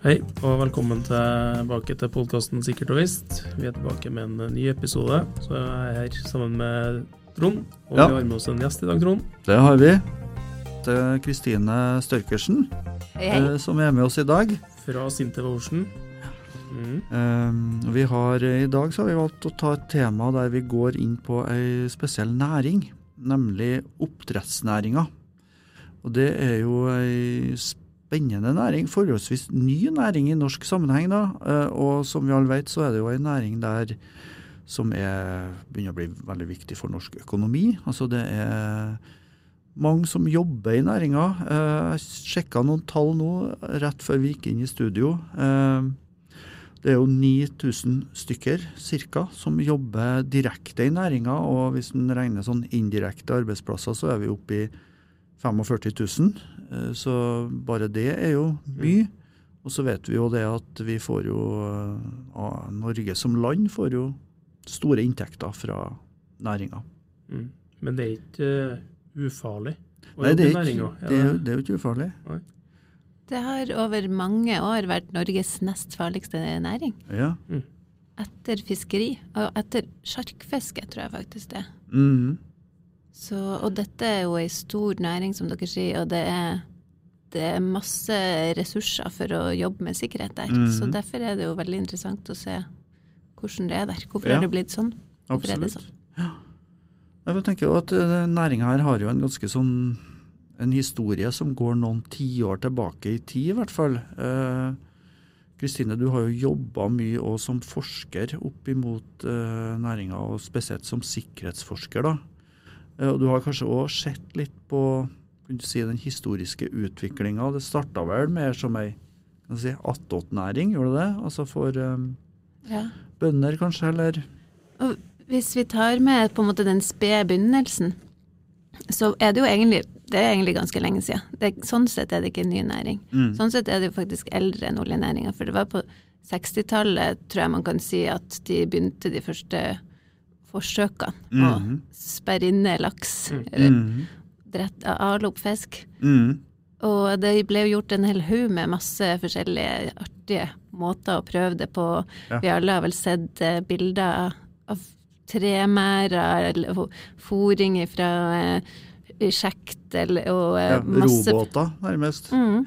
Hei, og velkommen tilbake til podkasten Sikkert og visst. Vi er tilbake med en ny episode. Så jeg er her sammen med Trond, og Ja. vi har med oss en gjest i dag, Trond. Det har vi. Det er Kristine Størkersen Hei, hei. eh, som er med oss i dag. Fra Sintef Ocean. Mm. Eh, vi har, I dag så har vi valgt å ta et tema der vi går inn på ei spesiell næring, nemlig oppdrettsnæringa. Og det er jo ei spennende næring, forholdsvis ny næring i norsk sammenheng. da, eh, Og som vi alle vet, så er det jo en næring der som er, begynner å bli veldig viktig for norsk økonomi. Altså det er mange som jobber i næringa. Eh, Jeg sjekka noen tall nå rett før vi gikk inn i studio. Eh, Det er jo 9000 stykker cirka, som jobber direkte i næringa. Og hvis en regner sånn indirekte arbeidsplasser, så er vi oppe i 45 000. Eh, Så bare det er jo mye. Og så vet vi jo det at vi får jo eh, Norge som land får jo store inntekter fra næringa. Mm. Men det er ikke uh, ufarlig å Nei, det er, jobbe i ikke, næringa. det, er, det er jo ikke ufarlig. Det har over mange år vært Norges nest farligste næring. Ja. Etter fiskeri, og etter sjarkfiske, tror jeg faktisk det. Mhm. Så, og dette er jo ei stor næring, som dere sier, og det er, det er masse ressurser for å jobbe med sikkerhet der. Mhm. Så derfor er det jo veldig interessant å se hvordan det er der. Hvorfor Ja. har det blitt sånn? Hvorfor er det Absolutt. sånn? Ja. Jeg tenker jo at uh, næringa her har jo en ganske sånn en historie som går noen tiår tilbake i tid, i hvert fall. Eh, Kristine, du har jo jobba mye òg som forsker opp imot eh, næringa, og spesielt som sikkerhetsforsker. da. Eh, og du har kanskje òg sett litt på si, den historiske utviklinga. Det starta vel mer som ei si, attåtnæring, gjorde det det? Altså for um, Ja. bønder, kanskje, eller? Og hvis vi tar med på en måte den spede begynnelsen, så er det jo egentlig, det er egentlig ganske lenge siden. Det, sånn sett er det ikke en ny næring. Mm. Sånn sett er det jo faktisk eldre enn oljenæringa, for det var på 60-tallet, tror jeg man kan si, at de begynte de første forsøkene å Mhm. sperre inne laks, eller Mhm. drett, ale opp fisk. Mhm. Og det ble jo gjort en hel haug med masse forskjellige artige måter å prøve det på. Ja. Vi alle har vel sett eh, bilder av tremærer eller fo- fra eh, sjekt eller, og eh, Ja, masse robåter, nærmest. Mm.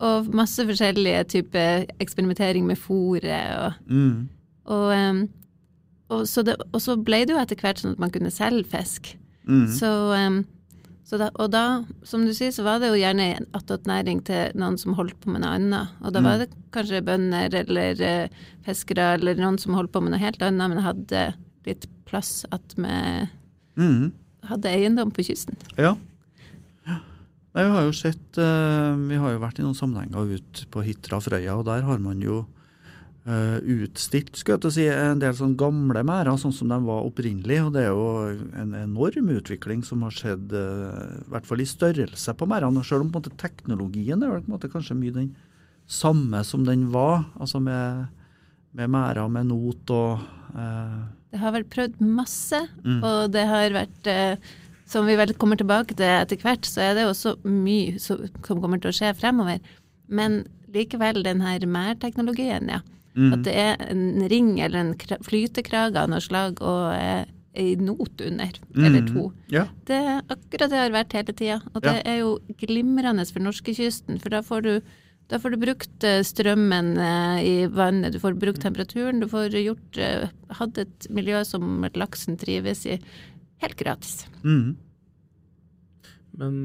Og masse forskjellige typer eksperimentering med fôret. Og, Mm. og, em, og, så det, og så ble det jo etter hvert sånn at man kunne selge fisk. Mm. Så, um, så da, og da, som du sier, så var det jo gjerne en attåtnæring til noen som holdt på med noe annet. Og da var Mm. det kanskje bønder eller uh, fiskere eller noen som holdt på med noe helt annet, men hadde litt plass at vi Mm. hadde eiendom på kysten. Ja. ja. Nei, vi har jo sett uh, Vi har jo vært i noen sammenhenger ut på Hitra Frøya, og der har man jo eh, utstilt skal jeg til å si, en del sånn gamle merder, sånn som de var opprinnelig. Og det er jo en enorm utvikling som har skjedd, uh, i hvert fall i størrelse på merdene. Selv om måte teknologien er vel måte kanskje mye den samme som den var. Altså med, med merder med not og uh, Det har vært prøvd masse, Mm. og det har vært Som vi vel kommer tilbake til etter hvert, så er det også mye som, kommer til å skje fremover. Men likevel, den her mærteknologien, ja. Mm. At det er en ring eller en kra- flytekrage av noe slag og eh, ei not under, eller Mm. to. Ja. Det er akkurat det har vært hele tida. Og det er jo glimrende for norskekysten, for da får du da får du brukt eh, strømmen eh, i vannet, du får brukt temperaturen, du får gjort eh, hatt et miljø som laksen trives i, helt gratis. Mm. Men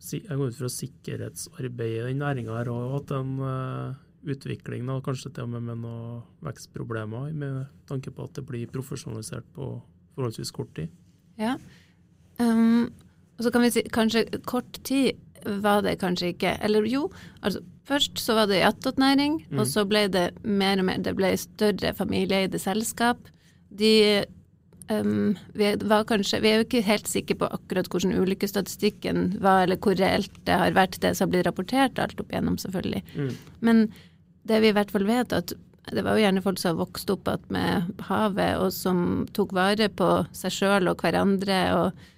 jeg går ut fra sikkerhetsarbeidet i den næringa har òg hatt en utvikling, da, kanskje til og med med noen vekstproblemer, med tanke på at det blir profesjonalisert på forholdsvis kort tid. Ja. Um, og så kan vi si kanskje kort tid var det kanskje ikke. Eller jo, altså først så var det attåtnæring, Mm. og så ble det mer og mer Det ble større familieeide selskap. De um, vi, var kanskje, vi er jo ikke helt sikre på akkurat hvordan ulykkesstatistikken var, eller hvor reelt det har vært, det som har blitt rapportert alt opp igjennom, selvfølgelig. Mm. Men det vi i hvert fall vet, at det var jo gjerne folk som vokste opp med havet, og som tok vare på seg sjøl og hverandre, og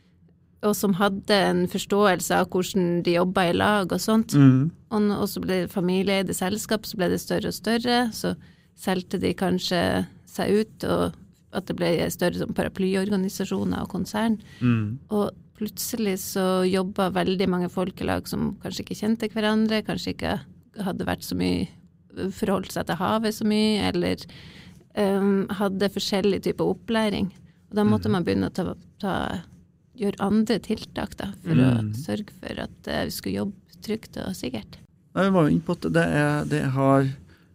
og som hadde en forståelse av hvordan de jobba i lag og sånt. Mm. Og, og så ble det familieeide selskap, så ble det større og større. Så solgte de kanskje seg ut, og at det ble større som paraplyorganisasjoner og konsern. Mm. Og plutselig så jobba veldig mange folk i lag som kanskje ikke kjente hverandre, kanskje ikke hadde vært så mye forholdt seg til havet så mye, eller um, hadde forskjellig type opplæring. Og da måtte mm. man begynne å ta, ta, gjøre andre tiltak da, for mm. å sørge for at eh, vi skulle jobbe trygt og sikkert. Nei, Vi var jo inne på at det, er, det, har,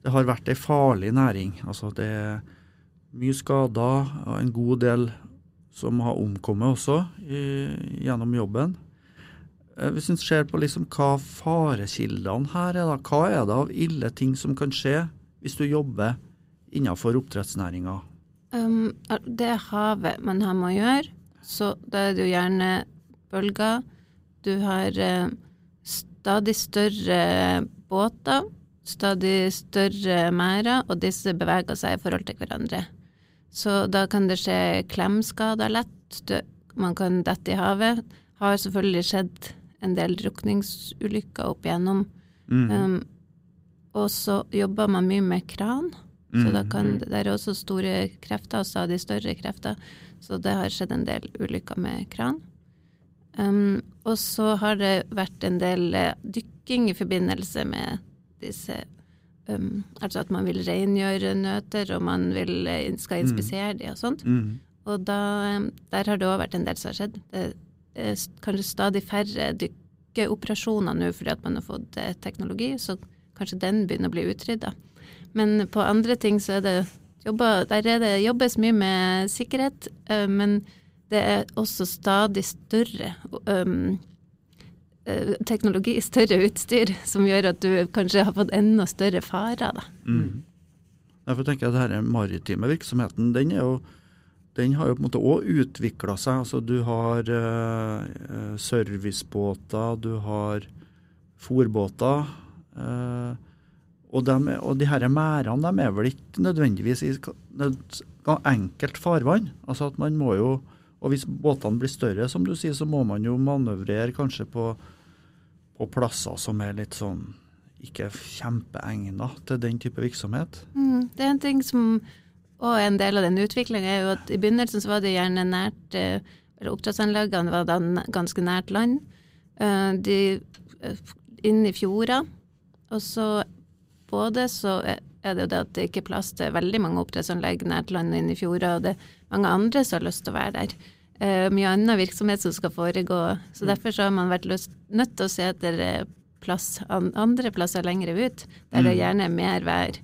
det har vært ei farlig næring. Altså det er mye skader og en god del som har omkommet også i, gjennom jobben. Eh, Hvis en ser på liksom hva farekildene her er, da, hva er det av ille ting som kan skje hvis du jobber innenfor oppdrettsnæringa? Um, det er havet man har med å gjøre, så da er det jo gjerne bølger. Du har eh, stadig større båter, stadig større merder, og disse beveger seg i forhold til hverandre. Så da kan det skje klemskader lett, man kan dette i havet. Har selvfølgelig skjedd en del drukningsulykker opp igjennom. Mm. Um, og så jobber man mye med kran. Så da Mm. kan, det er også store krefter, og stadig større krefter. Så det har skjedd en del ulykker med kran. Um, og så har det vært en del eh, dykking i forbindelse med disse um, Altså at man vil rengjøre nøter, og man vil, eh, skal inspisere de og sånt. Mm. Og da, um, der har det òg vært en del som har skjedd. Det kanskje stadig færre dykkeoperasjoner nå fordi at man har fått eh, teknologi, så kanskje den begynner å bli utrydda. Men på andre ting så er det jobba, der er det jobbes mye med sikkerhet, eh, men det er også stadig større eh, teknologi, større utstyr, som gjør at du kanskje har fått enda større farer, da. Mm. Derfor tenker jeg at denne maritime virksomheten, den, er jo, den har jo på en måte òg utvikla seg. Altså du har eh, servicebåter, du har fòrbåter. Eh, og, og de her merdene de er vel ikke nødvendigvis i enkelt farvann. Altså at man må jo Og hvis båtene blir større, som du sier, så må man jo manøvrere kanskje på, på plasser som er litt sånn ikke kjempeegna til den type virksomhet. Mm, det er en ting som og en del av den utviklinga er jo at i begynnelsen så var det gjerne nært eh, eller Oppdrettsanleggene var da ganske nært land. Eh, De eh, inn i fjorda. Og så både så er det jo det at det ikke er plass til veldig mange oppdrettsanlegg nært land og inn i fjorda, og det er mange andre som har lyst til å være der. Mye annen virksomhet som skal foregå. Så derfor så har man vært lyst, nødt til å se etter plass andre plasser lenger ut, der det gjerne er mer vær.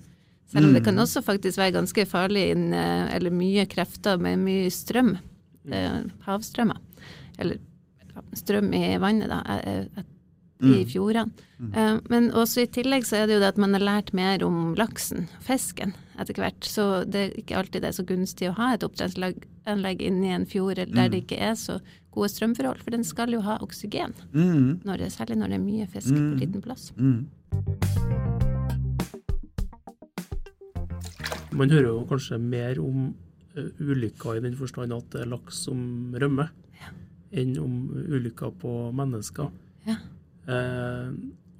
Selv om det kan også faktisk være ganske farlig eh, eller mye krefter med mye strøm. Eh, havstrømmer. Eller strøm i vannet, da. eh, I fjordene. Eh, men også i tillegg så er det jo det at man har lært mer om laksen, fisken, etter hvert. Så det er ikke alltid det er så gunstig å ha et oppdrettsanlegg inni en fjord der det ikke er så gode strømforhold, for den skal jo ha oksygen, Mm. når det, særlig når det er mye fisk på liten plass. Mm. Man hører jo kanskje mer om eh, ulykker i den forstand at det er laks som rømmer, enn om ulykker på mennesker. Ja. Eh,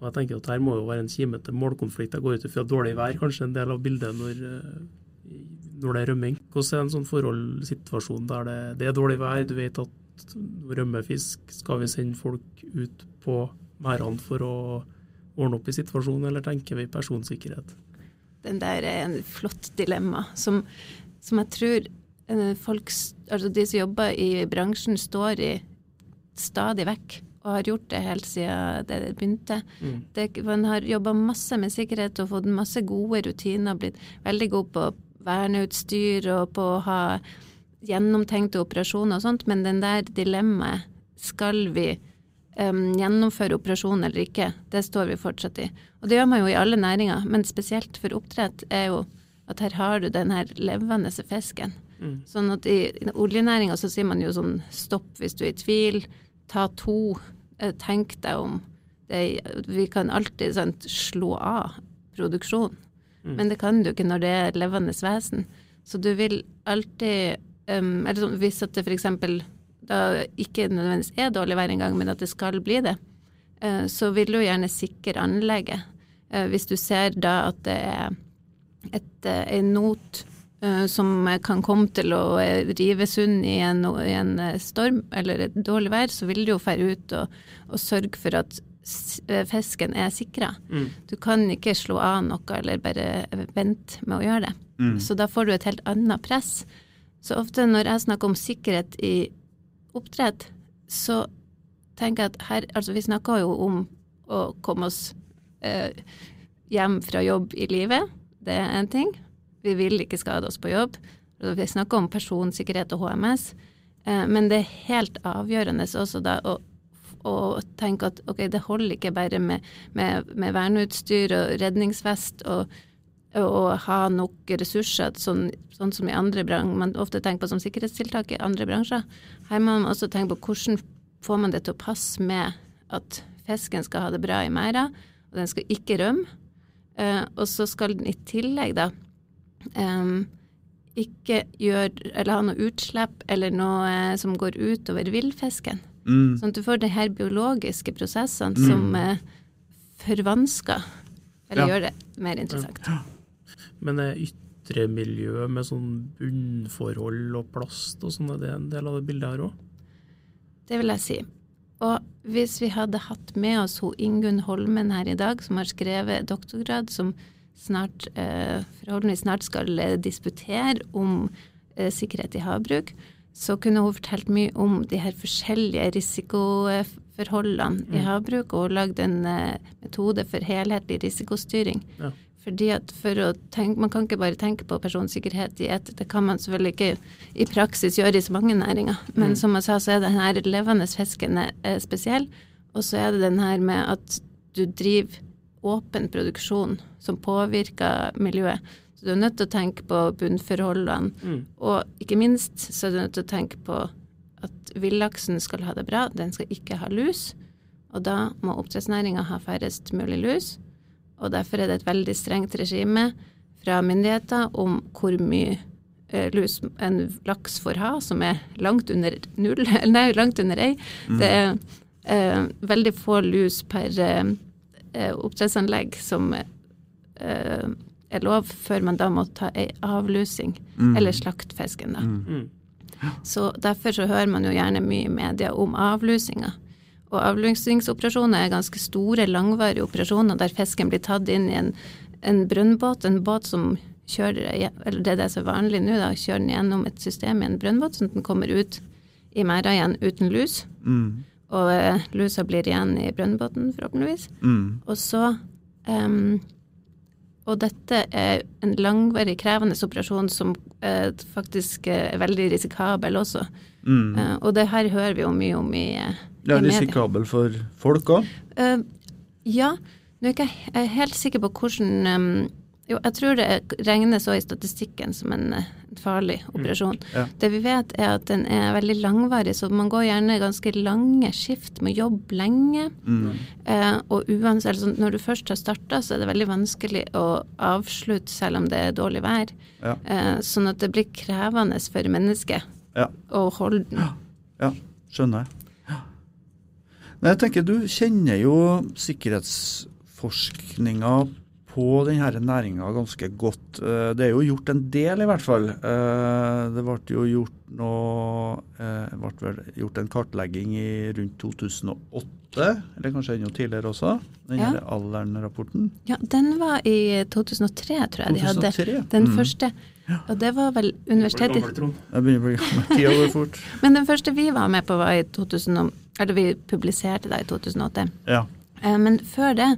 og jeg tenker at her må jo være en kime til målkonflikt. Jeg går ut ifra dårlig vær, kanskje en del av bildet når, eh, når det er rømming. Hvordan er en sånn forholdssituasjon der det, det er dårlig vær, du vet at rømmer fisk, skal vi sende folk ut på merdene for å ordne opp i situasjonen, eller tenker vi personsikkerhet? Den der er en flott dilemma som, som jeg tror eh, folk, altså de som jobber i bransjen, står i stadig vekk. Og har gjort det helt siden det begynte. Mm. Det, man har jobba masse med sikkerhet og fått masse gode rutiner. Blitt veldig god på verneutstyr og på å ha gjennomtenkte operasjoner og sånt. Men den der dilemmaet, skal vi em, gjennomføre operasjon eller ikke, det står vi fortsatt i. Og det gjør man jo i alle næringer, men spesielt for oppdrett er jo at her har du den her levende fisken. Mm. Sånn at i, i oljenæringa så sier man jo sånn stopp hvis du er i tvil, ta to, eh, tenk deg om. Det, vi kan alltid sant, slå av produksjon, Mm. men det kan du ikke når det er levende vesen. Så du vil alltid um, eller sånn, Hvis at det f.eks. da ikke nødvendigvis er dårlig vær engang, men at det skal bli det, eh, så vil du gjerne sikre anlegget. Eh, hvis du ser da at det er et, eh, en not som kan komme til å rives rive sund i en, i en storm eller et dårlig vær, så vil du jo fære ut og, og sørge for at fisken er sikra. Mm. Du kan ikke slå av noe eller bare vente med å gjøre det. Mm. Så da får du et helt annet press. Så ofte når jeg snakker om sikkerhet i oppdrett, så tenker jeg at her Altså, vi snakker jo om å komme oss eh, hjem fra jobb i livet. Det er en ting. Vi vil ikke skade oss på jobb. Vi snakker om personsikkerhet og HMS. Eh, men det er helt avgjørende også da å, og tenke at ok, det holder ikke bare med, med, med verneutstyr og redningsvest og, og ha nok ressurser, sånn, sånn som i andre bransjer. Man ofte tenker på som sikkerhetstiltak i andre bransjer. Her må man også tenke på hvordan får man det til å passe med at fisken skal ha det bra i merda, og den skal ikke rømme. Eh, og så skal den i tillegg da em, ikke gjøre, eller ha noe utslipp eller noe eh, som går utover villfisken. Mm. Sånn at du får de her biologiske prosessene som eh, forvansker, eller Ja. gjør det mer interessant. Men det ytre miljøet med sånn bunnforhold og plast og sånn, er det en del av det bildet her òg? Det vil jeg si. Og hvis vi hadde hatt med oss hun Ingunn Holmen her i dag, som har skrevet doktorgrad, som snart, eh, forhåpentligvis snart skal eh, disputere om eh, sikkerhet i havbruk, så kunne hun fortalt mye om de her forskjellige risikoforholdene i havbruk, og lagd en metode for helhetlig risikostyring. Ja. Fordi at for å tenke, Man kan ikke bare tenke på personsikkerhet i ett. Det kan man selvfølgelig ikke i praksis gjøre i så mange næringer. Men Mm. som jeg sa, så er den her levende fisken er spesiell. Og så er det den her med at du driver åpen produksjon som påvirker miljøet. Så du er nødt til å tenke på bunnforholdene. Mm. Og ikke minst så er du nødt til å tenke på at villaksen skal ha det bra. Den skal ikke ha lus. Og da må oppdrettsnæringa ha færrest mulig lus. Og derfor er det et veldig strengt regime fra myndigheter om hvor mye eh, lus en laks får ha, som er langt under null, eller nei, langt under ei. Det er eh, veldig få lus per eh, eh, oppdrettsanlegg som eh, er lov, før man da må ta ei avlusing, Mm. eller slakte fisken, da. Mm. Mm. Så derfor så hører man jo gjerne mye i media om avlusinger. Og avløsningsoperasjoner er ganske store, langvarige operasjoner der fisken blir tatt inn i en, en brønnbåt, en båt som kjører, eller det er det som er vanlig nå, da, kjører den gjennom et system i en brønnbåt, sånn at den kommer ut i merda igjen uten lus. Mm. Og eh, lusa blir igjen i brønnbåten, forhåpentligvis. Mm. Og så um, Og dette er en langvarig, krevende operasjon som eh, faktisk er veldig risikabel også. Mm. Eh, og det her hører vi jo mye om i, eh, Er risikabel for folk òg. Uh, ja, nå er ikke jeg er helt sikker på hvordan um, Jo, jeg tror det regnes òg i statistikken som en eh, farlig operasjon. ja. Det vi vet er at den er veldig langvarig, så man går gjerne ganske lange skift med jobb lenge. Mm. Uh, og uansett, altså, når du først har starta, så er det veldig vanskelig å avslutte selv om det er dårlig vær. Ja. Uh, sånn at det blir krevende for mennesket Ja. å holde den. Ja, skjønner jeg. Nei, jeg tenker Du kjenner jo sikkerhetsforskninga på denne næringa ganske godt. Eh, Det er jo gjort en del, i hvert fall. Eh, Det ble jo gjort noe eh, ble vel gjort en kartlegging i rundt 2008, eller kanskje enda tidligere også. Den Ja. Alderen-rapporten. Ja, den var i 2003, tror jeg de hadde. 2003. Den Mm. første. Og det var vel universitetet Jeg begynner å bli gammel. Tida går fort. Men den første vi var med på, var i 2000 og- Eller vi publiserte det i 2008. Ja. Eh, Men før det,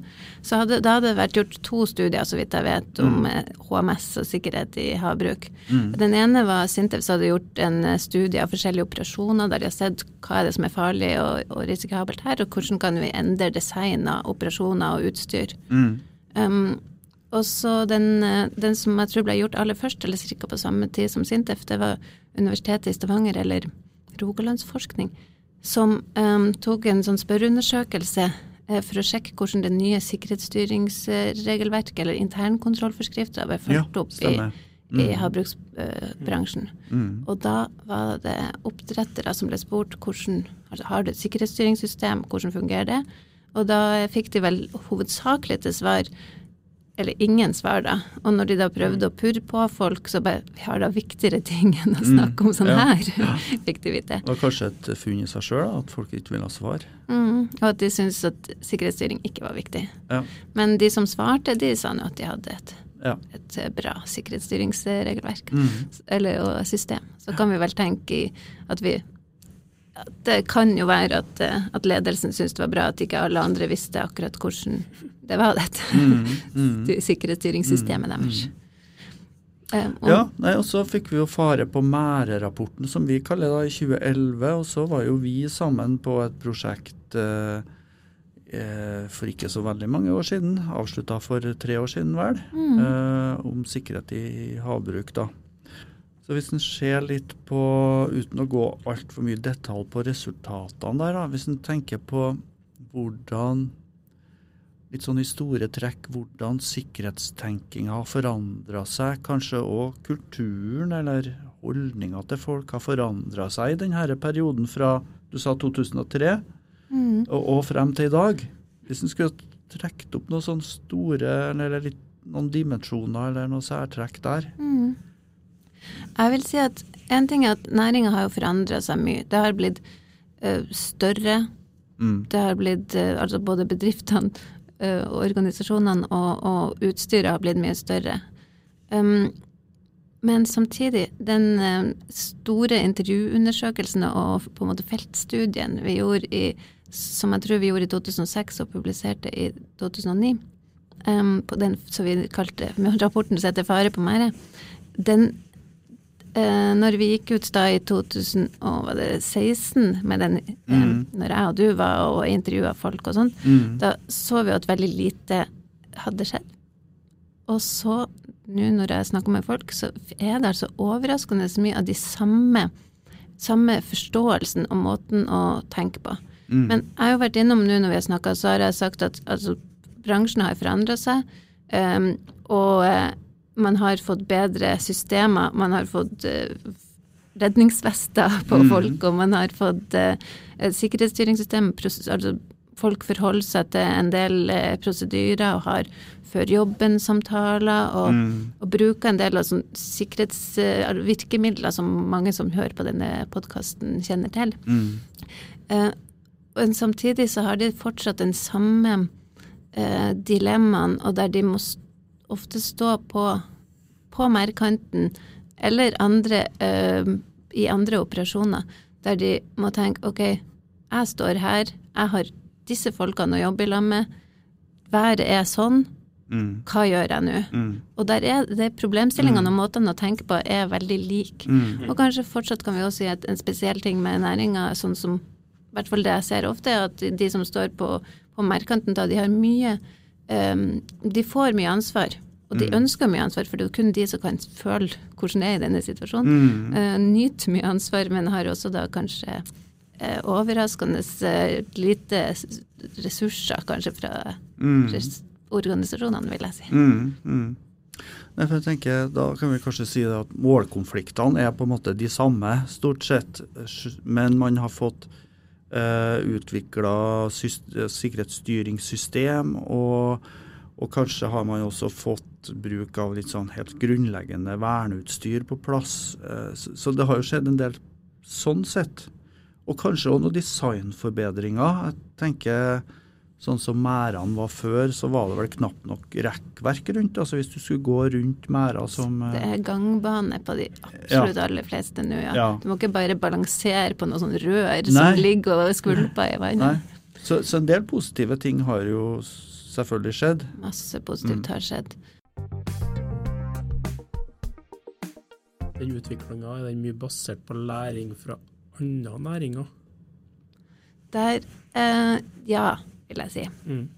så hadde, da hadde det vært gjort to studier, så vidt jeg vet, om eh, HMS og sikkerhet i havbruk. Mm. Den ene var Sintef som hadde gjort en eh, studie av forskjellige operasjoner, der de har sett hva er det som er farlig og, og risikabelt her, og hvordan kan vi endre design av operasjoner og utstyr. Mm. Um, og så den, eh, den som jeg tror ble gjort aller først, eller ca. på samme tid som Sintef, det var Universitetet i Stavanger, eller Rogalandsforskning, som um, tok en sånn spørreundersøkelse uh, for å sjekke hvordan det nye sikkerhetsstyringsregelverket, eller internkontrollforskrifter, ble Ja, opp i, mm. i havbruksbransjen. Mm. Og da var det oppdrettere som ble spurt hvordan altså, har du et sikkerhetsstyringssystem, hvordan fungerer det? Og da fikk de vel hovedsakelig til svar eller ingen svar, da. Og når de da prøvde å purre på folk, så bare Vi har da viktigere ting enn å snakke om sånn ja. her, fikk de vite. Det var kanskje et funn i seg sjøl, at folk ikke ville svare. Mm, og at de syntes at sikkerhetsstyring ikke var viktig. Ja. Men de som svarte, de sa nå at de hadde et, et bra sikkerhetsstyringsregelverk. Mm. Eller og system. Så kan vi vel tenke i at vi det kan jo være at, eh, at ledelsen syntes det var bra at ikke alle andre visste akkurat hvordan det var, dette Mm. Mm. sikkerhetsstyringssystemet deres. Um, Ja, nei, og så fikk vi jo fare på Mære-rapporten, som vi kaller det, i 2011. Og så var jo vi sammen på et prosjekt eh, eh, for ikke så veldig mange år siden. Avslutta for tre år siden, vel. Mm. Eh, om sikkerhet i havbruk, da. Så hvis en ser litt på, uten å gå altfor mye detalj på resultatene der, da. Hvis en tenker på hvordan Litt sånn i store trekk hvordan sikkerhetstenkinga har forandra seg, kanskje òg kulturen eller holdninga til folk har forandra seg i denne perioden fra du sa 2003 mm. og, og frem til i dag. Hvis en skulle trukket opp noen sånne store eller litt, noen dimensjoner eller noe særtrekk der. Mm. Jeg vil si at en ting er at næringa har jo forandra seg mye. Det har blitt ø, større. Mm. Det har blitt ø, Altså både bedriftene, eh, og organisasjonene og, og utstyret har blitt mye større. Um, men samtidig, den eh, store intervjuundersøkelsen og på en måte feltstudien vi gjorde i som jeg tror vi gjorde i 2006 og publiserte i 2009, um, på den som vi kalte rapporten som heter 'Fare på merde', den eh, når vi gikk ut da i 2016 med den, eh, Mm. når jeg og du var og intervjua folk og sånn, Mm. da så vi at veldig lite hadde skjedd. Og så, nå når jeg snakker med folk, så er det altså overraskende så mye av de samme, samme forståelsen og måten å tenke på. Mm. Men jeg har jo vært innom nå når vi har snakka, så har jeg sagt at altså, bransjen har forandra seg. Um, og eh, man har fått bedre systemer. Man har fått eh, redningsvester på Mhm. folk, og man har fått eh, sikkerhetsstyringssystem. Altså, folk forholder seg til en del eh, prosedyrer og har før jobben-samtaler og, Mm. og bruker en del av sånn sikkerhetsvirkemidler som mange som hører på denne podkasten, kjenner til. Mm. Eh, men samtidig så har de fortsatt den samme eh, dilemmaen, og der de må s- ofte stå på, på merkanten eller andre eh, i andre operasjoner, der de må tenke OK, jeg står her, jeg har disse folkene å jobbe i lag med, været er sånn, Mm. hva gjør jeg nå? Mm. Og der er det problemstillingene og måtene å tenke på er veldig like. Mm. Og kanskje fortsatt kan vi også si at en spesiell ting med næringa, sånn som i hvert fall det jeg ser ofte, er at de som står på, på merkanten da, de har mye um, De får mye ansvar. Og de Mm. ønsker mye ansvar, for det er jo kun de som kan føle hvordan det er i denne situasjonen. Mm. Uh, nyter mye ansvar, men har også da kanskje uh, overraskende uh, lite ressurser, kanskje, fra Mm. res- organisasjonene, vil jeg si. Mm, mm. Nei, for jeg tenker, Da kan vi kanskje si at målkonfliktene er på en måte de samme, stort sett. Men man har fått uh, utvikla sikkerhetsstyringssystem, og, og kanskje har man også fått bruk av litt sånn helt grunnleggende verneutstyr på plass. Eh, så, så det har jo skjedd en del sånn sett. Og kanskje også noen designforbedringer. Jeg tenker Sånn som merdene var før, så var det vel knapt nok rekkverk rundt. Altså Hvis du skulle gå rundt merder som eh, Det er gangbane på de absolutt aller fleste nå, ja. Ja. Du må ikke bare balansere på noe sånn rør som ligger og skvulper i vannet. Nei. Så, så en del positive ting har jo selvfølgelig skjedd. Masse Mm. positivt har skjedd. Den utviklinga er den mye basert på læring fra andre næringer. Der eh, Ja, vil jeg si. Mm.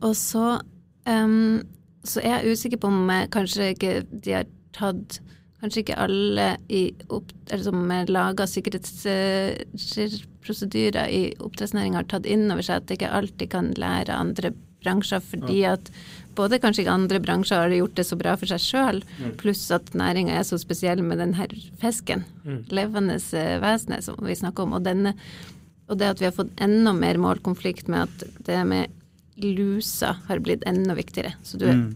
Og så um, så er jeg usikker på om kanskje ikke de har tatt Kanskje ikke alle i opp, eller som lager sikkerhetsprosedyrer i oppdrettsnæringa har tatt inn over seg at det ikke alltid kan lære andre bransjer, fordi at både kanskje ikke andre bransjer har gjort det så bra for seg sjøl, pluss at næringa er så spesiell med den her fisken, Mm. levende eh, vesenet som vi snakker om. Og, denne, og det at vi har fått enda mer målkonflikt med at det med lusa har blitt enda viktigere. Så du Mm.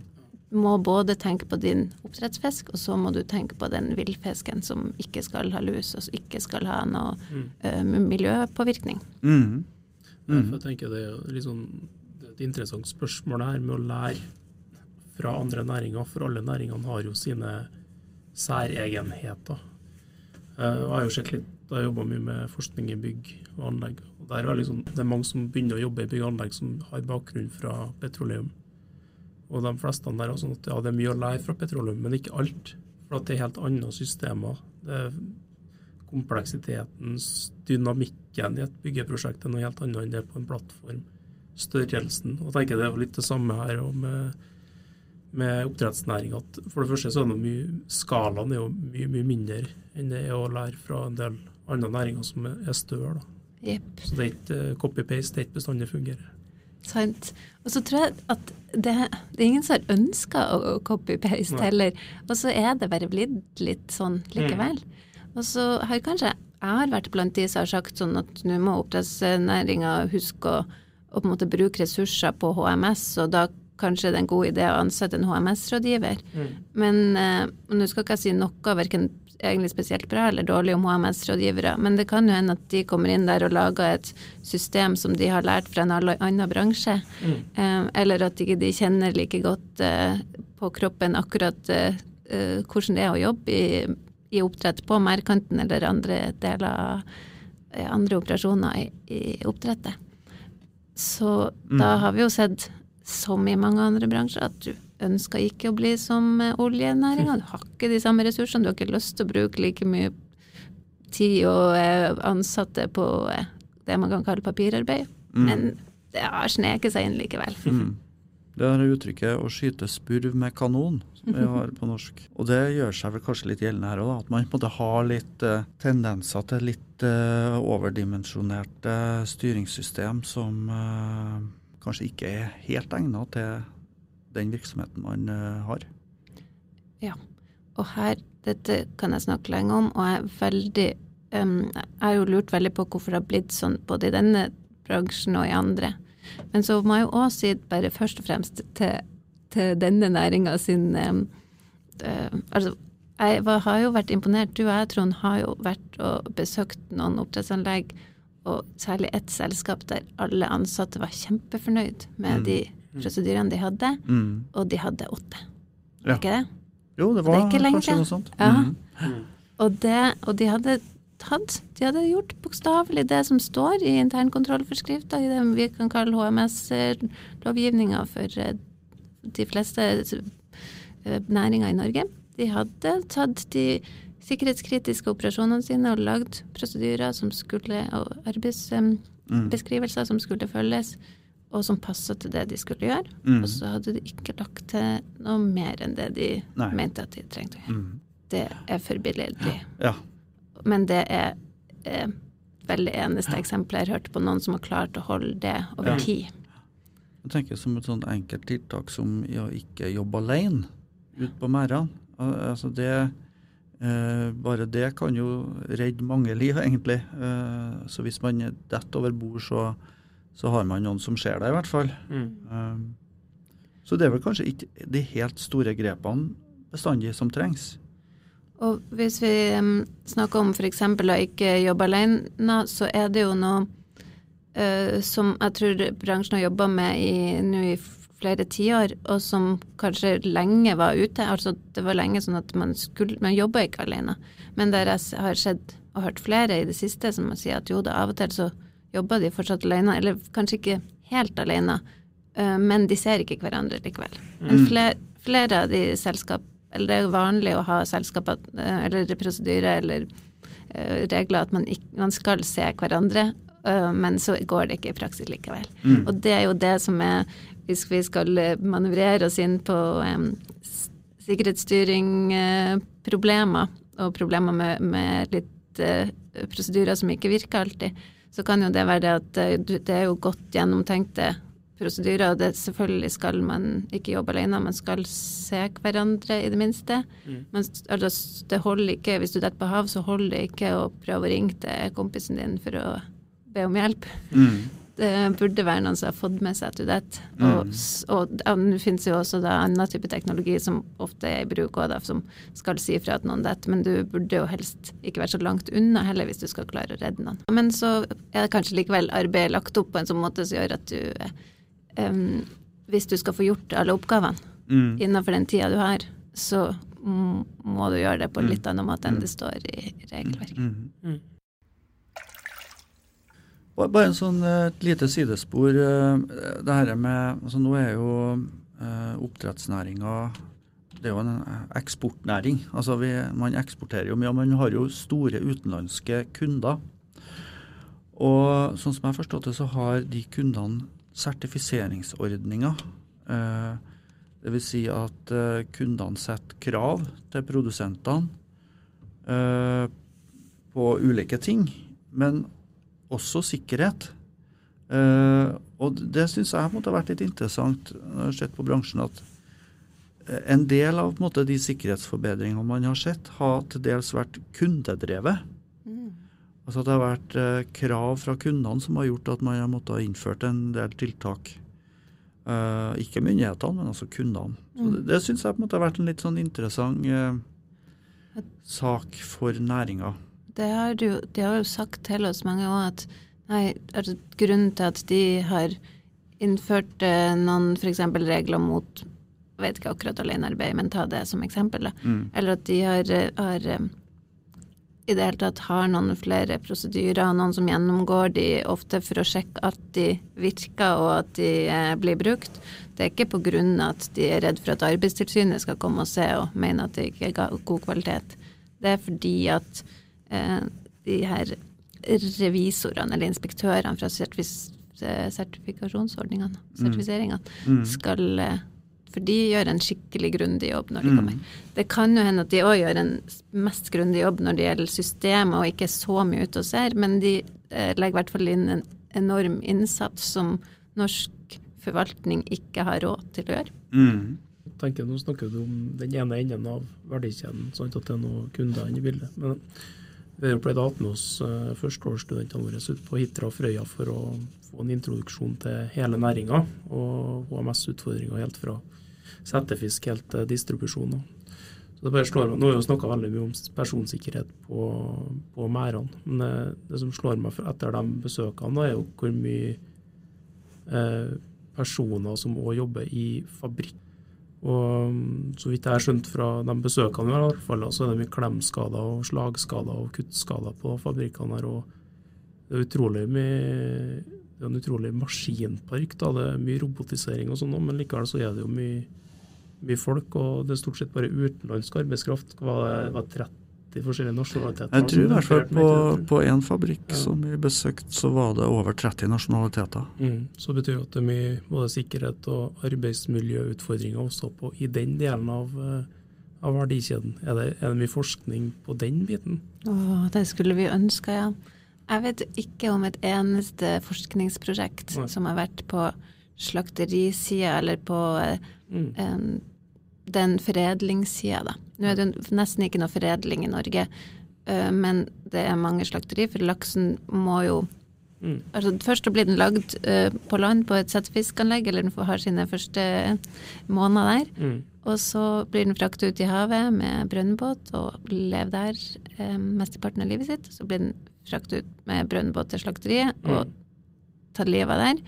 må både tenke på din oppdrettsfisk, og så må du tenke på den villfisken som ikke skal ha lus, og som ikke skal ha noe Mm. uh, miljøpåvirkning. Mm. Ja, for jeg tenker det er liksom det et interessant spørsmål her med å lære fra andre næringer, for alle næringene har jo sine særegenheter. Eh, jeg har jo sett litt, jeg har jobba mye med forskning i bygg og anlegg. og der er liksom, Det er mange som begynner å jobbe i bygg og anlegg som har bakgrunn fra petroleum. Og de fleste der er sånn at ja, det er mye å lære fra petroleum, men ikke alt. For at det er helt andre systemer. Det er kompleksiteten, dynamikken i et byggeprosjekt er noe helt annet enn det på en plattform. Størrelsen. Og jeg tenker det er litt det samme her med, med oppdrettsnæring. For det første så er det mye, skalaen er jo mye, mye mindre enn det er å lære fra en del andre næringer som er større. Yep. Så det er ikke eh, copy-paste, det er ikke bestandig fungerer. Sant. Og så tror jeg at det, det er ingen som har ønska å, copy-paste heller. Og så er det bare blitt litt sånn likevel. Og så har kanskje jeg har vært blant de som har sagt sånn at nå må oppdrettsnæringa huske å, å på en måte bruke ressurser på HMS, og da kanskje det er en god idé å ansette en HMS-rådgiver. Men eh, nå skal ikke jeg si noe verken egentlig spesielt bra eller dårlig om HMS-rådgivere, men det kan jo hende at de kommer inn der og lager et system som de har lært fra en annen bransje, eh, eller at ikke de kjenner like godt eh, på kroppen akkurat eh, eh, hvordan det er å jobbe i, i oppdrett på merdkanten eller andre deler av eh, andre operasjoner i, i oppdrettet. Så da har vi jo sett, som i mange andre bransjer, at du ønsker ikke å bli som eh, oljenæringa. Du har ikke de samme ressursene, du har ikke lyst til å bruke like mye tid og eh, ansatte på eh, det man kan kalle papirarbeid. Men det har sneket seg inn likevel. Mm. Det er uttrykket 'å skyte spurv med kanon', som vi har på norsk. Og det gjør seg vel kanskje litt gjeldende her òg, at man på en måte har litt eh, tendenser til litt eh, overdimensjonerte styringssystem som eh, kanskje ikke er helt egna til den virksomheten man eh, har. Ja. Og her, dette kan jeg snakke lenge om, og jeg er veldig um, Jeg har jo lurt veldig på hvorfor det har blitt sånn både i denne bransjen og i andre. Men så må jeg jo òg si, bare først og fremst til, til denne næringa sin um, uh, Altså, jeg var, har jo vært imponert. Du og jeg, Trond, har jo vært og besøkt noen oppdrettsanlegg, og særlig ett selskap der alle ansatte var kjempefornøyd med de prosedyrene de hadde, Mm. og de hadde åtte. Ja. Ikke det? Jo, det det var ikke lenge kanskje noe sånt. Ja. Mm. Og, det, og de hadde tatt De hadde gjort bokstavelig det som står i internkontrollforskrifta, i det vi kan kalle HMS-lovgivninga for eh, de fleste eh, næringer i Norge. De hadde tatt de sikkerhetskritiske operasjonene sine og lagd prosedyrer som skulle, og arbeidsbeskrivelser som skulle følges, og som passa til det de skulle gjøre. Mm. Og så hadde de ikke lagt til noe mer enn det de Nei. mente at de trengte å gjøre. Mm. Det er forbilledlig. Ja. Men det er eh, veldig eneste eksempelet jeg har hørt på noen som har klart å holde det over Ja. tid. Jeg tenker som et sånt enkelt tiltak som å ikke jobbe alene ute på merdene. Altså det eh, Bare det kan jo redde mange liv, egentlig. Eh, så hvis man detter over bord, så, så har man noen som ser deg, i hvert fall. Mm. Eh, så det er vel kanskje ikke de helt store grepene bestandig som trengs. Og hvis vi um, snakker om f.eks. å ikke jobbe alene, så er det jo noe uh, som jeg tror bransjen har jobba med nå i flere tiår, og som kanskje lenge var ute. Altså det var lenge sånn at man skulle Man jobba ikke alene. Men der jeg har sett og hørt flere i det siste som sier at jo da, av og til så jobber de fortsatt alene, eller kanskje ikke helt alene, eh, men de ser ikke hverandre likevel. Men flere, flere av de selskap eller det er jo vanlig å ha selskaper eh, eller prosedyrer eller eh, regler at man, ikke, man skal se hverandre, men så går det ikke i praksis likevel. Og det er jo det som er Hvis vi skal manøvrere oss inn på um, sikkerhetsstyringproblemer, og problemer med, med litt uh, prosedyrer som ikke virker alltid, så kan jo det være det at eh, det er jo godt gjennomtenkte prosedyrer, og det selvfølgelig skal man ikke jobbe alene, man skal se hverandre i det minste. Mm. Men altså, det holder ikke, hvis du detter på hav, så holder det ikke å prøve å ringe til kompisen din for å be om hjelp. Mm. Det burde være noen som har fått med seg at du detter. Mm. Og, og det finnes jo også da annen type teknologi som ofte er i bruk også, da, som skal si fra at noen detter, men du burde jo helst ikke være så langt unna heller hvis du skal klare å redde noen. Men så er det kanskje likevel arbeidet lagt opp på en sånn måte som gjør at du um, Hvis du skal få gjort alle oppgavene Mm. innenfor den tida du har, så mm, må du gjøre det på en Mm. litt annen måte enn det står i regelverket. Mm. Ba- Bare en sånn eh, et lite sidespor. eh, Det her med altså Nå er jo eh, oppdrettsnæringa det er jo en eksportnæring. Altså vi, Man eksporterer jo mye, og man har jo store utenlandske kunder. Og sånn som jeg har forstått det, så har de kundene sertifiseringsordninger. Eh, Dvs. Si at kundene setter krav til produsentene på ulike ting. Men også sikkerhet. Uh, og det syns jeg måtte ha vært litt interessant når jeg har sett på bransjen, at eh, en del av på en måte, de sikkerhetsforbedringene man har sett, har til dels vært kundedrevet. Mm. Altså det har vært uh, krav fra kundene som har gjort at man har måttet ha innført en del tiltak. Uh, ikke myndighetene, men altså kundene. Så Mm. det det syns jeg på en måte har vært en litt sånn interessant sak for næringa. Det har du, de har jo sagt til oss mange òg at nei, altså, grunnen til at de har innført eh, noen f.eks. regler mot jeg vet ikke akkurat alenearbeid, men ta det som eksempel. Da. Mm. Eller at de har, eh, har eh, i det hele tatt har noen flere prosedyrer, noen som gjennomgår de ofte for å sjekke at de virker og at de eh, blir brukt. Det er ikke på grunn av at de er redd for at Arbeidstilsynet skal komme og se og mene at det ikke er god kvalitet. Det er fordi at de her revisorene eller inspektørene fra sertifikasjonsordningene, sertifiseringene, Mm. skal eh, For de gjør en skikkelig grundig jobb når de Mm. kommer. Det kan jo hende at de òg gjør en mest grundig jobb når det gjelder systemet og ikke så mye ute og ser, men de eh, legger i hvert fall inn en enorm innsats som norsk forvaltning ikke har råd til å gjøre. Mm. Tenker, Nå snakker du om den ene enden av verdikjeden, sånn at det er noen kunder inne i bildet. Men vi har pleid å ha med oss eh, førsteårsstudentene våre ut på Hitra og Frøya for å få en introduksjon til hele næringa og HMS-utfordringer helt fra settefisk helt til distribusjon. Så det bare slår meg, Nå har vi snakka veldig mye om personsikkerhet på, på merdene, men det, det som slår meg etter de besøkene, da, er jo hvor mye eh, personer som òg jobber i fabrikk. Og mm, så vidt jeg har skjønt fra de besøkene vi har, i hvert fall, så er det mye klemskader og slagskader og kuttskader på fabrikkene her. og Det er utrolig mye det er en utrolig maskinpark. da, Det er mye robotisering og sånn, men likevel så er det jo mye, mye folk. Og det er stort sett bare utenlandsk arbeidskraft. Var, det var 30 forskjellige nasjonaliteter. Jeg tror i hvert fall på, på én fabrikk Ja. som vi besøkte, så var det over 30 nasjonaliteter. Mm, så betyr at det er mye både sikkerhet og arbeidsmiljøutfordringer også på, i den delen av, eh, av verdikjeden. Er det, er det mye forskning på den biten? Åh, det skulle vi ønske, ja. Jeg vet ikke om et eneste forskningsprosjekt Nei. som har vært på slakterisida eller på eh, Mm. en, den foredlingssida, da. Nå er det nesten ikke noe foredling i Norge, eh, men det er mange slakteri, for laksen må jo Mm. Altså, først blir den lagd uh, på land på et settefiskanlegg, eller den får- har sine første måneder der. Mm. Og så blir den fraktet ut i havet med brønnbåt og lever der uh, mesteparten av livet sitt. Så blir den fraktet ut med brønnbåt til slakteriet og tatt livet av der.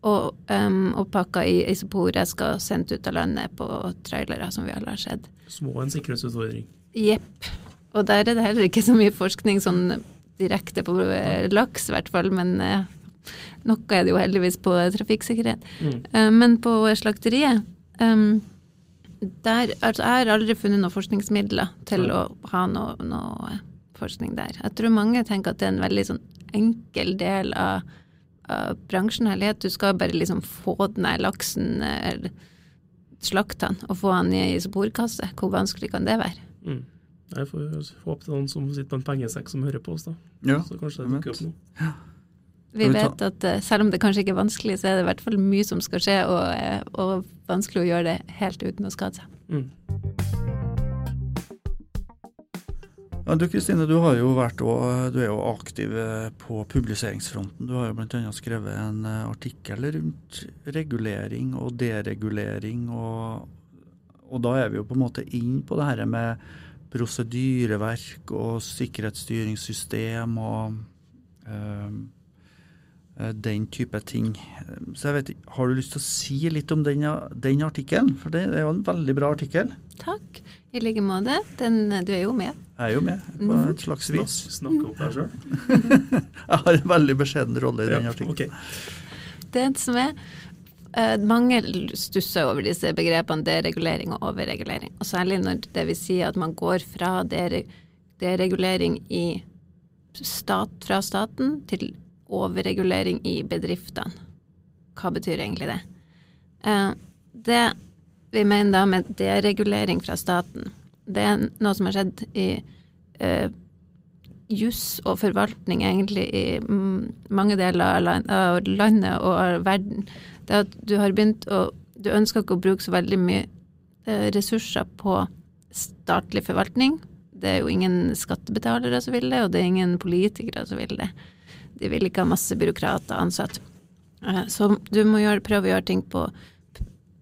Og, um, og pakka i isoporesker skal sendt ut av landet på trailere, som vi alle har sett. Små en sikkerhetsutfordring. Jepp. Og der er det heller ikke så mye forskning sånn direkte på eh, laks, i hvert fall, men uh, noe er det jo heldigvis på trafikksikkerhet. Mm. Uh, Men på slakteriet um, der, altså, Jeg har aldri funnet noen forskningsmidler til Nei. å ha noe, noe eh, forskning der. Jeg tror mange tenker at det er en veldig sånn enkel del av, bransjen. at du skal bare liksom få den der laksen, slakte den, og få den i ei isoporkasse. Hvor vanskelig kan det være? Mm. Jeg får håpe det er noen som sitter på en pengesekk som hører på oss, da. Ja, Så kanskje det jeg dukker opp noe. Vi vet at eh, selv om det kanskje ikke er vanskelig, så er det i hvert fall mye som skal skje, og, eh, og vanskelig å gjøre det helt uten å skade seg. Mm. Du Kristine, du, jo vært, du er jo aktiv eh, på publiseringsfronten. Du har jo bl.a. skrevet en artikkel rundt regulering og deregulering. Og, og da er vi jo på en måte inn på det her med prosedyreverk og sikkerhetsstyringssystem og øh, Eh, den type ting. Så jeg vet ikke, Har du lyst til å si litt om den, den artikkelen? For det er jo en veldig bra artikkel. Takk. I like måte. Den, du er jo med. Jeg er jo med, på mhm. et slags vis. Snakk opp deg sjøl? jeg har en veldig beskjeden rolle i den artikkelen. Okay. Det som er uh, Mange stusser over disse begrepene deregulering og overregulering. Og særlig når det vil si at man går fra deregulering i stat, fra staten til overregulering i bedriftene. Hva betyr egentlig det? Uh, det vi mener da med deregulering fra staten, det er noe som har skjedd i eh, juss og forvaltning egentlig i mange deler av landet og av verden. Det at du har begynt å Du ønsker ikke å bruke så veldig mye eh, ressurser på statlig forvaltning. Det er jo ingen skattebetalere som vil det, og det er ingen politikere som vil det. De vil ikke ha masse byråkrater ansatt. Eh, så du må gjøre, prøve å gjøre ting på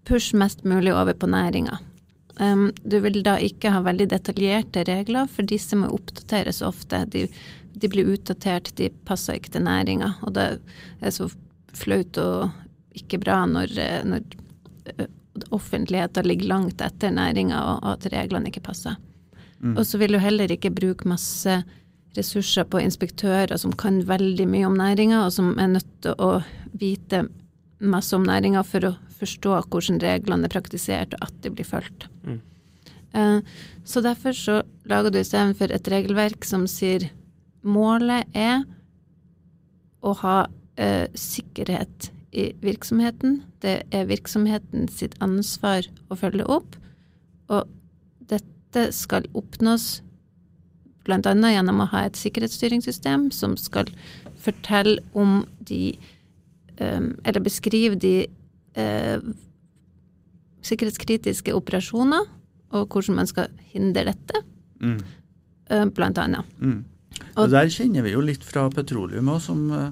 push mest mulig over på næringa. Du vil da ikke ha veldig detaljerte regler, for disse må oppdateres ofte. De, de blir utdatert, de passer ikke til næringa. Og det er så flaut og ikke bra når, eh, når eh, offentligheten ligger langt etter næringa og, at reglene ikke passer. Mm. Og så vil du heller ikke bruke masse ressurser på inspektører som kan veldig mye om næringa, og som er nødt til å vite masse om næringa for å forstå hvordan reglene er praktisert, og at de blir fulgt. Mm. Uh, så derfor så lager du istedenfor et regelverk som sier målet er å ha uh, sikkerhet i virksomheten. Det er virksomheten sitt ansvar å følge opp, og dette skal oppnås bl.a. gjennom å ha et sikkerhetsstyringssystem som skal fortelle om de um, Eller beskrive de uh, sikkerhetskritiske operasjoner, og hvordan man skal hindre dette, mm. uh, blant annet. Mm. Og der kjenner vi jo litt fra petroleum òg, som uh,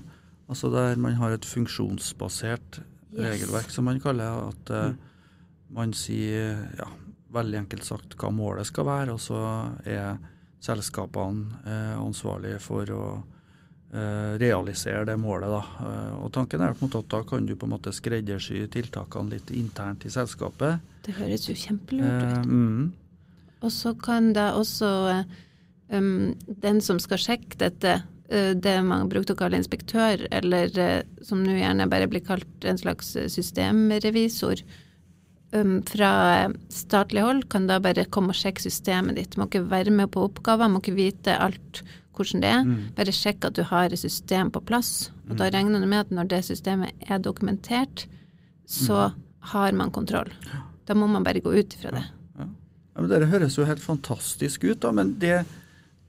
altså der man har et funksjonsbasert yes. regelverk, som man kaller at mm. man sier ja, veldig enkelt sagt hva målet skal være, og så er selskapene eh, ansvarlige for å eh, realisere det målet. Da. Eh, og tanken er at da kan du på en måte skreddersy tiltakene litt internt i selskapet. Det høres jo kjempelurt ut. Eh, mm. Og så kan da også um, den som skal sjekke dette, det man brukte å kalle inspektør, eller som nå gjerne bare blir kalt en slags systemrevisor, um, fra statlig hold kan da bare komme og sjekke systemet ditt. Må ikke være med på oppgaver, må ikke vite alt hvordan det er. Mm. Bare sjekk at du har et system på plass. Og mm. da regner du med at når det systemet er dokumentert, så mm. har man kontroll. Da må man bare gå ut ifra det. Ja, ja. ja Dette høres jo helt fantastisk ut, da. Men det,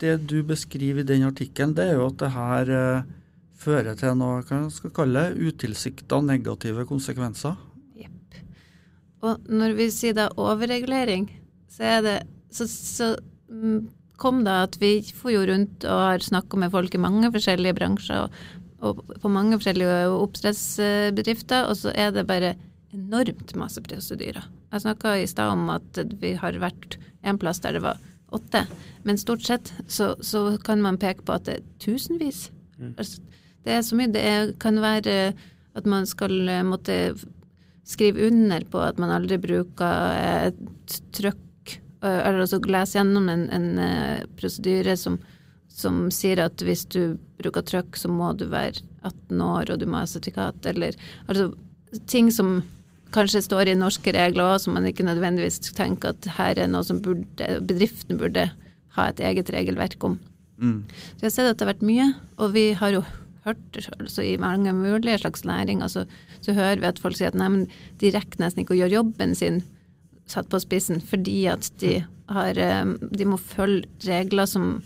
det du beskriver i den artikkelen, det er jo at det her eh, fører til noe hva skal kalle utilsikta negative konsekvenser. Og når vi sier da overregulering, så er det Så, så mm, kom da at vi får jo rundt og har snakka med folk i mange forskjellige bransjer og, og på mange forskjellige oppdrettsbedrifter, og så er det bare enormt masse prosedyrer. Jeg snakka i stad om at vi har vært en plass der det var åtte, men stort sett så, så kan man peke på at det er tusenvis. Mm. Altså, det er så mye. Det er, kan være at man skal måtte skrive under på at man aldri bruker et trøkk, eh, eller altså lese gjennom en, en eh, prosedyre som, som, sier at hvis du bruker trøkk, så må du være 18 år og du må ha sertifikat, eller altså ting som kanskje står i norske regler òg, som man ikke nødvendigvis tenker at her er noe som burde, bedriften burde ha et eget regelverk om. Mm. Så jeg har sett at det har vært mye, og vi har jo hørt altså i mange mulige slags næringer, så, så, hører vi at folk sier at nei, men de rekker nesten ikke å gjøre jobben sin satt på spissen fordi at de har eh, De må følge regler som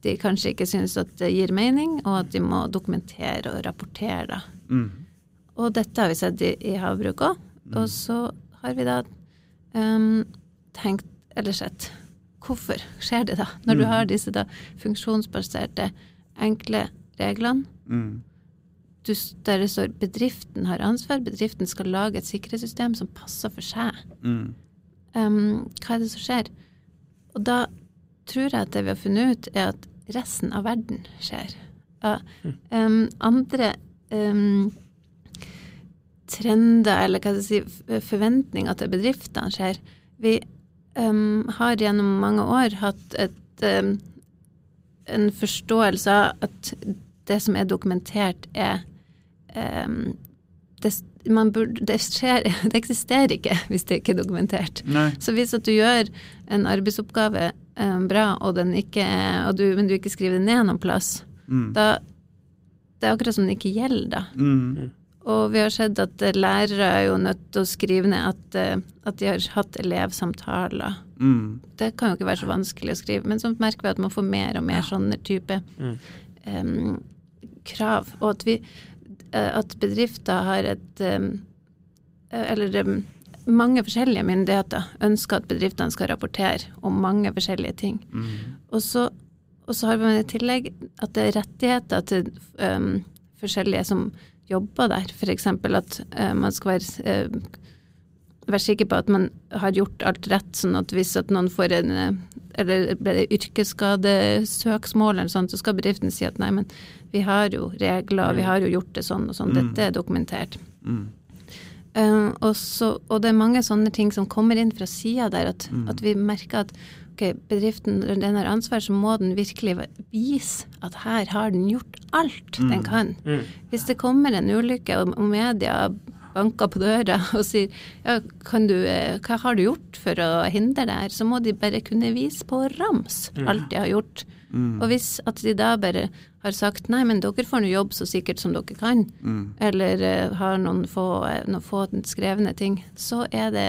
de kanskje ikke syns at det gir mening, og at de må dokumentere og rapportere. Mm. Og dette har vi sett i, i havbruk òg. Og så har vi da um, tenkt, eller sett, hvorfor skjer det da? Når du har disse da funksjonsbaserte, enkle reglene. Mm. Du, der det står bedriften har ansvar, bedriften skal lage et sikkerhetssystem som passer for seg. Mm. Um, hva er det som skjer? Og da tror jeg at det vi har funnet ut, er at resten av verden skjer. Ja, um, andre um, trender, eller hva skal jeg si, forventninger til bedriftene skjer. Vi har gjennom mange år hatt et, en forståelse av at det som er dokumentert, er det, burde, det, skjer, det eksisterer ikke hvis det ikke er dokumentert. Nei. Så hvis at du gjør en arbeidsoppgave eh, bra, og den ikke, og du, men du ikke skriver det ned noen plass, Mm. da det er akkurat som den ikke gjelder, da. Mm. Og vi har sett at eh, lærere er jo nødt til å skrive ned at, eh, at de har hatt elevsamtaler. Mm. Det kan jo ikke være så vanskelig å skrive, men så merker vi at man får mer og mer sånne type Mm. em, krav. Og at vi at bedrifter har et eh, Eller mange forskjellige myndigheter ønsker at bedriftene skal rapportere om mange forskjellige ting. Mm. Og så, og så har vi i tillegg at det er rettigheter til um, forskjellige som jobber der. F.eks. at uh, man skal være, eh, være sikker på at man har gjort alt rett, sånn at hvis at noen får en eh, eller ble det yrkesskadesøksmål eller sånt, så skal bedriften si at nei, men vi har jo regler, vi har jo gjort det sånn og sånn, dette er dokumentert. Mm. Uh, og, så, og det er mange sånne ting som kommer inn fra sida der, at, at vi merker at ok, bedriften når den har ansvar, så må den virkelig vise at her har den gjort alt den kan. Mm. Hvis det kommer en ulykke, og media banker på døra og sier ja, kan du, eh, hva har du gjort for å hindre det her, så må de bare kunne vise på rams alt de har gjort. Og hvis at de da bare har sagt nei, men dere får nå jobb så sikkert som dere kan, eller uh, har noen få, eh, noen få skrevne ting, så er det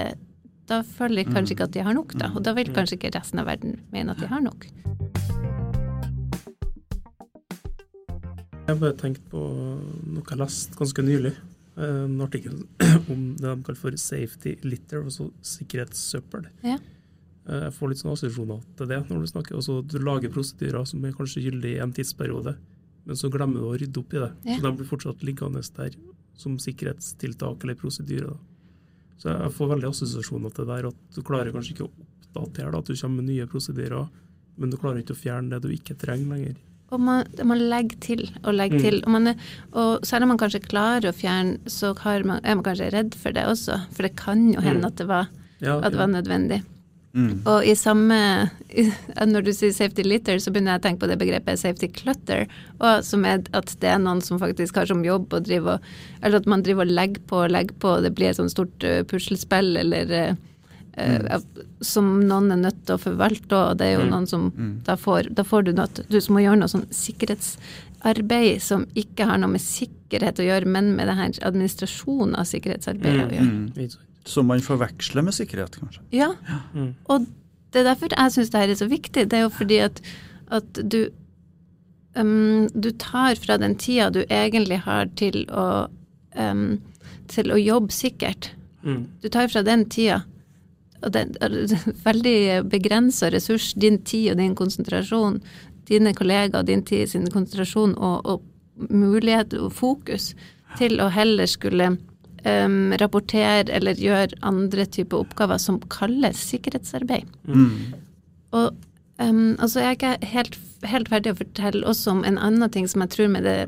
da føler de kanskje ikke at de har nok, da. Og da vil kanskje ikke resten av verden mene at de har nok. Jeg har bare tenkt på noe jeg leste ganske nylig. Eh, En artikkel om det de kaller for safety litter, altså sikkerhetssøppel. Ja. Eh, Jeg får litt sånne assosiasjoner til det når du snakker. Altså, du lager prosedyrer som er kanskje gyldige i en tidsperiode, men så glemmer du å rydde opp i det. Ja. Så de blir fortsatt liggende der som sikkerhetstiltak eller prosedyre. Så jeg får veldig assosiasjoner til det der at du klarer kanskje ikke å oppdatere da, at du kommer med nye prosedyrer, men du klarer ikke å fjerne det du ikke trenger lenger. Og man, man legger til og legger Mm. til. Og, man er, og selv om man kanskje klarer å fjerne, så har man, er man kanskje redd for det også. For det kan jo hende Mm. at det var, Ja, at det var nødvendig. Mm. Og i samme Når du sier safety litter, så begynner jeg å tenke på det begrepet safety clutter. Og som er at det er noen som faktisk har som jobb å drive og Eller at man driver og legger på og legger på, og det blir et sånt stort eh, puslespill eller eh, eh, som noen er nødt til å forvalte, og det er jo Mm. noen som da, får, da får du noe Du som må gjøre noe sånn sikkerhetsarbeid som ikke har noe med sikkerhet å gjøre, men med det her administrasjonen av sikkerhetsarbeidet å gjøre. Mm. Som man forveksler med sikkerhet, kanskje. Ja, Mm. og det er derfor jeg syns det her er så viktig. Det er jo fordi at, at du um, Du tar fra den tida du egentlig har til å um, til å jobbe sikkert. Mm. Du tar fra den tida og er veldig begrensa ressurs, din tid og din konsentrasjon, dine kollegaer, din tid sin konsentrasjon og, og mulighet og fokus til å heller skulle um, rapportere eller gjøre andre typer oppgaver som kalles sikkerhetsarbeid. Mm. Og um, altså jeg er ikke helt, helt ferdig å fortelle også om en annen ting som jeg tror med det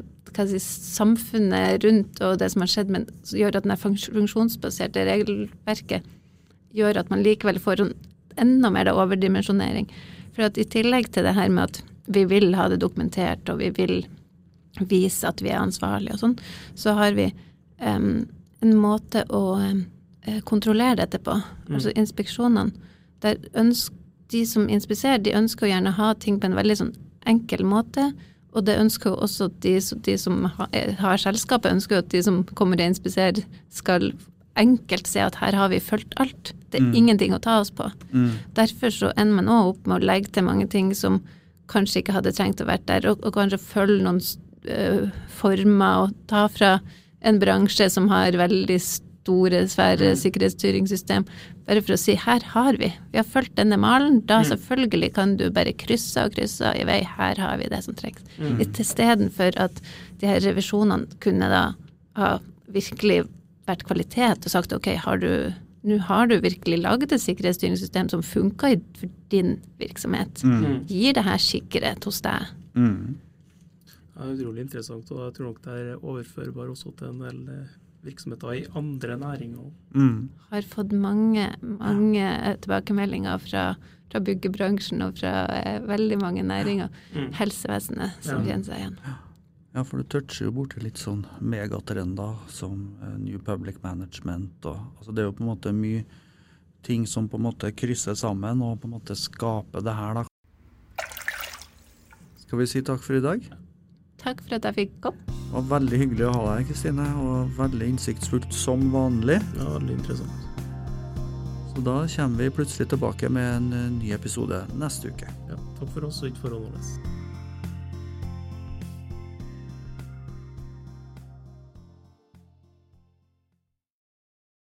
si, samfunnet rundt og det som har skjedd, men som gjør at den funksjonsbaserte regelverket gjør at man likevel får en enda mer overdimensjonering. For at i tillegg til det her med at vi vil ha det dokumentert, og vi vil vise at vi er ansvarlige og sånn, så har vi um, en måte å eh, kontrollere dette på. Altså inspeksjonene. Der ønsk, de som inspiserer, de ønsker å gjerne ha ting på en veldig sånn enkel måte. Og det ønsker jo også de, de som har, har selskapet, ønsker jo at de som kommer og inspiserer, skal enkelt se at her har vi fulgt alt. Det er ingenting å ta oss på. Mm. Derfor så ender man òg opp med å legge til mange ting som kanskje ikke hadde trengt å være der, og, og kanskje følge noen uh, former og ta fra en bransje som har veldig store, svære mm. sikkerhetsstyringssystem, bare for å si her har vi, vi har fulgt denne malen, da mm. selvfølgelig kan du bare krysse og krysse i vei, her har vi det som trengs. Mm. Istedenfor at de her revisjonene kunne da ha virkelig vært kvalitet og sagt ok, har du nå har du virkelig laget et sikkerhetsstyringssystem som funker for din virksomhet. Mm. Gir det her sikkerhet hos deg? Mm. Det er utrolig interessant, og jeg tror nok det er overførbar også til en del eh, virksomheter i andre næringer. Mm. Har fått mange, mange ja. tilbakemeldinger fra, fra, byggebransjen og fra eh, veldig mange næringer. Mm. Helsevesenet som ja. kjenner seg igjen. Ja, for du toucher jo borti litt sånn megatrender som uh, New Public Management og altså Det er jo på en måte mye ting som på en måte krysser sammen og på en måte skaper det her, da. Skal vi si takk for i dag? Takk for at jeg fikk komme. Det var veldig hyggelig å ha deg, Kristine, og veldig innsiktsfullt som vanlig. Ja, veldig interessant. Så da kommer vi plutselig tilbake med en ny episode neste uke. Ja, takk for oss og ikke for Ronalds.